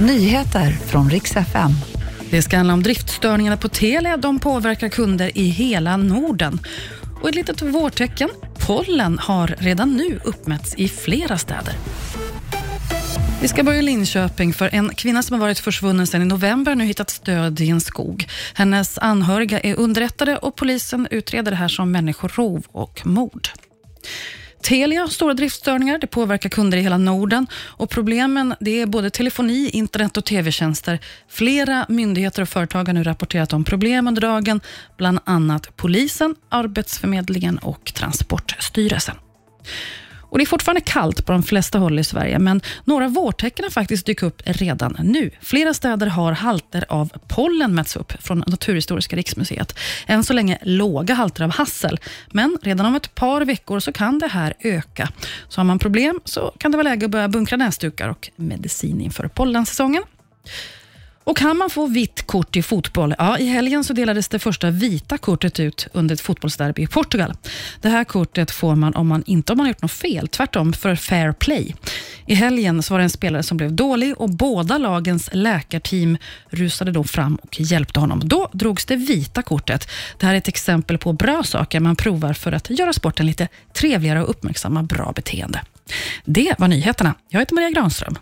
Nyheter från riks FM. Det ska handla om driftstörningarna på Telia. De påverkar kunder i hela Norden. Och ett litet vårtecken. Pollen har redan nu uppmätts i flera städer. Vi ska börja i Linköping, för en kvinna som har varit försvunnen sedan i november har nu hittat stöd i en skog. Hennes anhöriga är underrättade och polisen utreder det här som människorov och mord. Telia har stora driftstörningar. Det påverkar kunder i hela Norden. Och Problemen det är både telefoni, internet och tv-tjänster. Flera myndigheter och företag har nu rapporterat om problem under dagen. Bland annat polisen, Arbetsförmedlingen och Transportstyrelsen. Och Det är fortfarande kallt på de flesta håll i Sverige, men några vårtecken har faktiskt dykt upp redan nu. Flera städer har halter av pollen mätts upp från Naturhistoriska riksmuseet. Än så länge låga halter av hassel, men redan om ett par veckor så kan det här öka. Så har man problem så kan det vara läge att börja bunkra näsdukar och medicin inför pollensäsongen. Och kan man få vitt kort i fotboll? Ja, I helgen så delades det första vita kortet ut under ett fotbollsderby i Portugal. Det här kortet får man om man inte om man har gjort något fel, tvärtom för fair play. I helgen så var det en spelare som blev dålig och båda lagens läkarteam rusade då fram och hjälpte honom. Då drogs det vita kortet. Det här är ett exempel på bra saker man provar för att göra sporten lite trevligare och uppmärksamma bra beteende. Det var nyheterna. Jag heter Maria Granström.